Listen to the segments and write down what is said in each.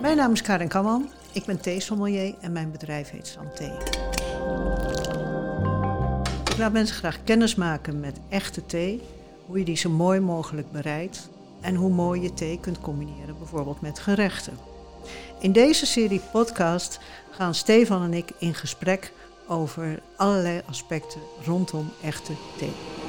Mijn naam is Karin Kamman. Ik ben theesommelier en mijn bedrijf heet Santé. Ik laat mensen graag kennis maken met echte thee, hoe je die zo mooi mogelijk bereidt en hoe mooi je thee kunt combineren, bijvoorbeeld met gerechten. In deze serie podcast gaan Stefan en ik in gesprek over allerlei aspecten rondom echte thee.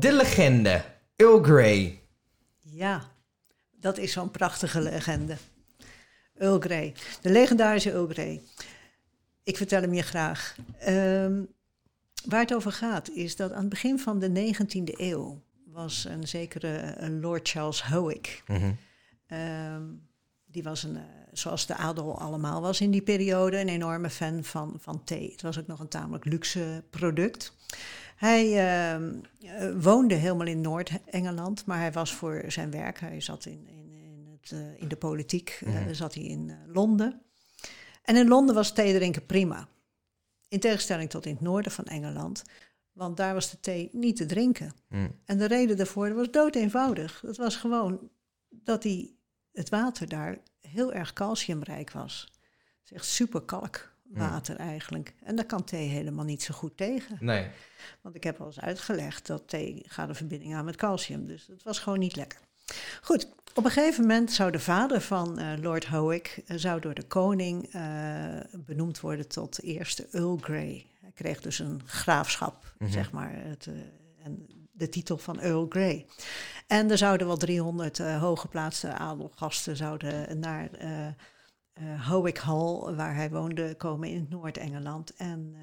De legende, Earl Grey. Ja, dat is zo'n prachtige legende. Earl Grey, de legendarische Earl Grey. Ik vertel hem je graag. Ehm, waar het over gaat is dat aan het begin van de 19e eeuw was een zekere eh, Lord Charles Howick. Ehm, die was een, eh, zoals de adel allemaal was in die periode, een enorme fan van, van thee. Het was ook nog een tamelijk luxe product. Hij ehm, eh, woonde helemaal in Noord-Engeland, maar hij was voor zijn werk, hij zat in, in, in, het, eh, in de politiek, eh, Mhm. zat hij in Londen. En in Londen was thee drinken prima. In tegenstelling tot in het noorden van Engeland, want daar was de thee niet te drinken. Mm. En de reden daarvoor was dood eenvoudig. Het was gewoon dat die, het water daar heel erg calciumrijk was. Het is echt super kalkwater eigenlijk. En daar kan thee helemaal niet zo goed tegen. Nee. Want ik heb al eens uitgelegd dat thee gaat een verbinding aan met calcium. Dus het was gewoon niet lekker. Goed, op een gegeven moment zou de vader van eh, Lord Howick... eh, zou door de koning eh, benoemd worden tot eerste Earl Grey. Hij kreeg dus een graafschap, Mhm. zeg maar. Het, en de titel van Earl Grey. En er zouden wel 300 eh, hooggeplaatste adelgasten zouden naar eh eh, Howick Hall, waar hij woonde, komen in Noord-Engeland. En eh,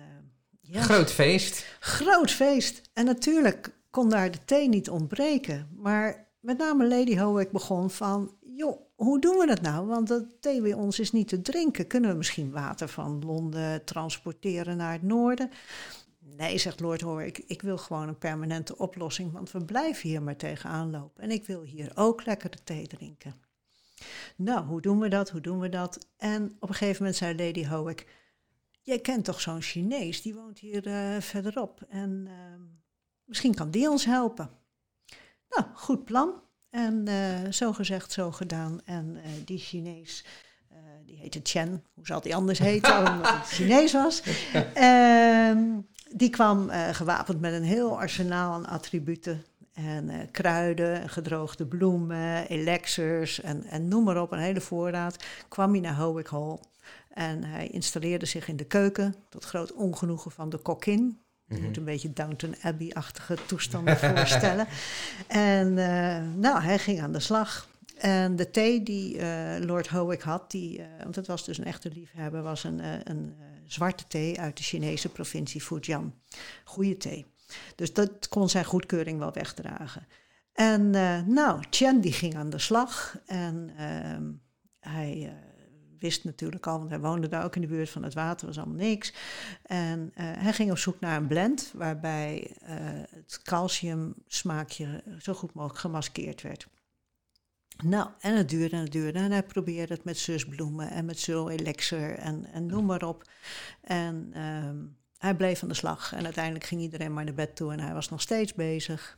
ja, Groot feest. Groot feest. En natuurlijk kon daar de thee niet ontbreken. Maar met name Lady Howick begon van... joh, hoe doen we dat nou? Want dat thee bij ons is niet te drinken. Kunnen we misschien water van Londen transporteren naar het noorden? Nee, zegt Lord Howick, ik wil gewoon een permanente oplossing... want we blijven hier maar tegenaan lopen. En ik wil hier ook lekker de thee drinken. Nou, hoe doen we dat? Hoe doen we dat? En op een gegeven moment zei Lady Howick... Jij kent toch zo'n Chinees, die woont hier eh, verderop. En ehm, misschien kan die ons helpen. Nou, goed plan. En eh, zo gezegd, zo gedaan. En eh, die Chinees, die heette Chen. Hoe zal die anders heten, omdat het Chinees was. Ehm, die kwam gewapend met een heel arsenaal aan attributen. En eh, kruiden, gedroogde bloemen, elixirs en, en noem maar op, een hele voorraad. Kwam hij naar Howick Hall. En hij installeerde zich in de keuken, tot groot ongenoegen van de kokkin. Je Mhm. moet een beetje Downton Abbey-achtige toestanden voorstellen. En eh, nou, hij ging aan de slag. En de thee die eh, Lord Howick had, die, want het was dus een echte liefhebber, was een, een zwarte thee uit de Chinese provincie Fujian. Goede thee. Dus dat kon zijn goedkeuring wel wegdragen. En eh, nou, Chen die ging aan de slag en ehm, hij eh, wist natuurlijk al, want hij woonde daar ook in de buurt van het water, was allemaal niks. En eh, hij ging op zoek naar een blend waarbij het calciumsmaakje zo goed mogelijk gemaskeerd werd. Nou, en het duurde en het duurde. En hij probeerde het met zusbloemen en met zul elixir en, en noem maar op. En ehm, hij bleef aan de slag. En uiteindelijk ging iedereen maar naar bed toe en hij was nog steeds bezig.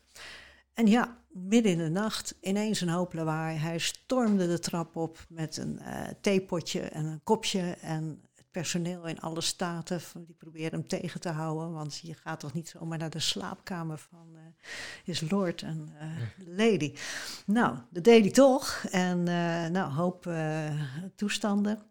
En ja, midden in de nacht, ineens een hoop lawaai. Hij stormde de trap op met een eh, theepotje en een kopje. En het personeel in alle staten, die probeerden hem tegen te houden. Want je gaat toch niet zomaar naar de slaapkamer van his lord en eh, lady. Nou, dat deed hij toch. En nou, hoop toestanden.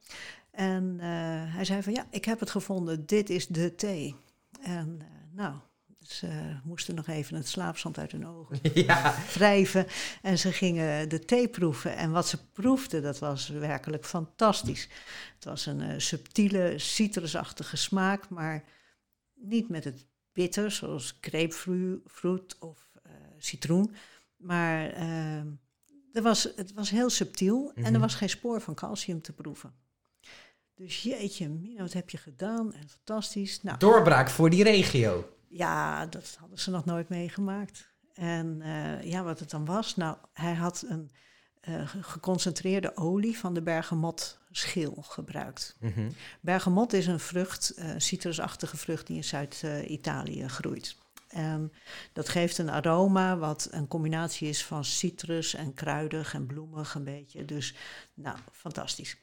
En eh, hij zei van ja, ik heb het gevonden, dit is de thee. En eh, nou, ze moesten nog even het slaapzand uit hun ogen ja. wrijven. En ze gingen de thee proeven. En wat ze proefden, dat was werkelijk fantastisch. Het was een eh, subtiele, citrusachtige smaak, maar niet met het bitter, zoals grapefruit of eh, citroen. Maar eh, er was, het was heel subtiel en er Mhm. was geen spoor van calcium te proeven. Dus jeetje, Mina, wat heb je gedaan? En fantastisch. Nou, Doorbraak voor die regio. ja, dat hadden ze nog nooit meegemaakt. En eh, ja, wat het dan was, nou, hij had een, eh, geconcentreerde olie van de bergamotschil gebruikt. Mhm. Bergamot is een vrucht, uh, citrusachtige vrucht die in Zuid-Italië groeit. En dat geeft een aroma wat een combinatie is van citrus en kruidig en bloemig een beetje. Dus nou, fantastisch.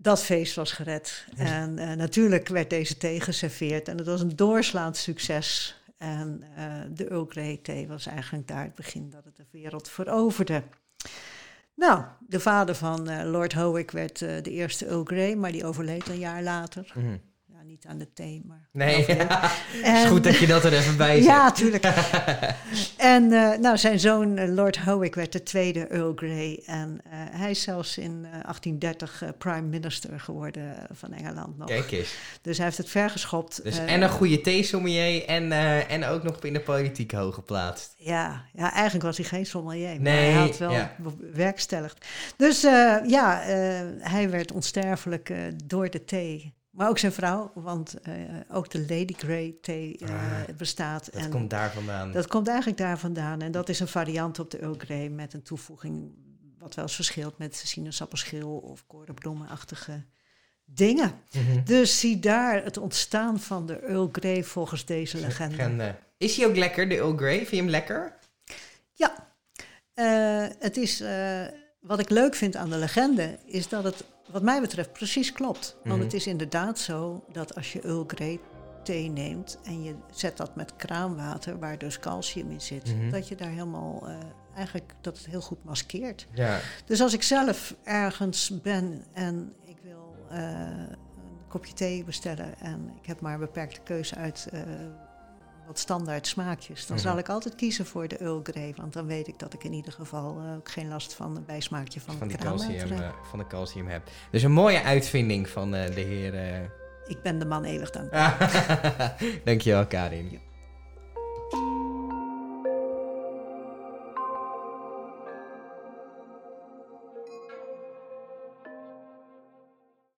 Dat feest was gered. En uh, natuurlijk werd deze thee geserveerd. En het was een doorslaand succes. En uh, de Earl Grey thee was eigenlijk daar het begin dat het de wereld veroverde. Nou, de vader van uh, Lord Howick werd de eerste Earl Grey, maar die overleed een jaar later. Mhm. Niet aan de thee, maar... Nee, het is goed dat je dat er even bij zet. Ja, tuurlijk. en uh, nou, zijn zoon uh, Lord Howick werd de tweede Earl Grey. En uh, hij is zelfs in 1830 prime minister geworden van Engeland nog. Kijk eens. Dus hij heeft het vergeschopt. Dus en een goede theesommelier en, en ook nog in de politiek hoog geplaatst. Ja, ja, eigenlijk was hij geen sommelier, maar Nee, hij had wel ja. Dus ja, hij werd onsterfelijk door de thee. Maar ook zijn vrouw, want uh, ook de Lady Grey thee uh, Ah, bestaat. Dat en komt daar vandaan. dat komt eigenlijk daar vandaan. En dat is een variant op de Earl Grey met een toevoeging wat wel eens verschilt met sinaasappelschil of korenbloemenachtige dingen. Mhm. Dus zie daar het ontstaan van de Earl Grey volgens deze legende. Legende. Is hij ook lekker, de Earl Grey? Vind je hem lekker? Ja, uh, het is, wat ik leuk vind aan de legende is dat het wat mij betreft precies klopt. Want Mhm. het is inderdaad zo dat als je Earl Grey thee neemt en je zet dat met kraanwater, waar dus calcium in zit, Mhm. dat je daar helemaal uh, eigenlijk dat het heel goed maskeert. Ja. Dus als ik zelf ergens ben en ik wil uh, een kopje thee bestellen en ik heb maar een beperkte keuze uit uh, wat standaard smaakjes, dan zal ik altijd kiezen voor de Earl Grey, want dan weet ik dat ik in ieder geval uh, ook geen last van een bijsmaakje van, Van, kraanwater calcium, eh, van de calcium heb. Dus een mooie uitvinding van eh, de heer. eh. Ik ben de man eeuwig dankbaar. Dankjewel, Karin.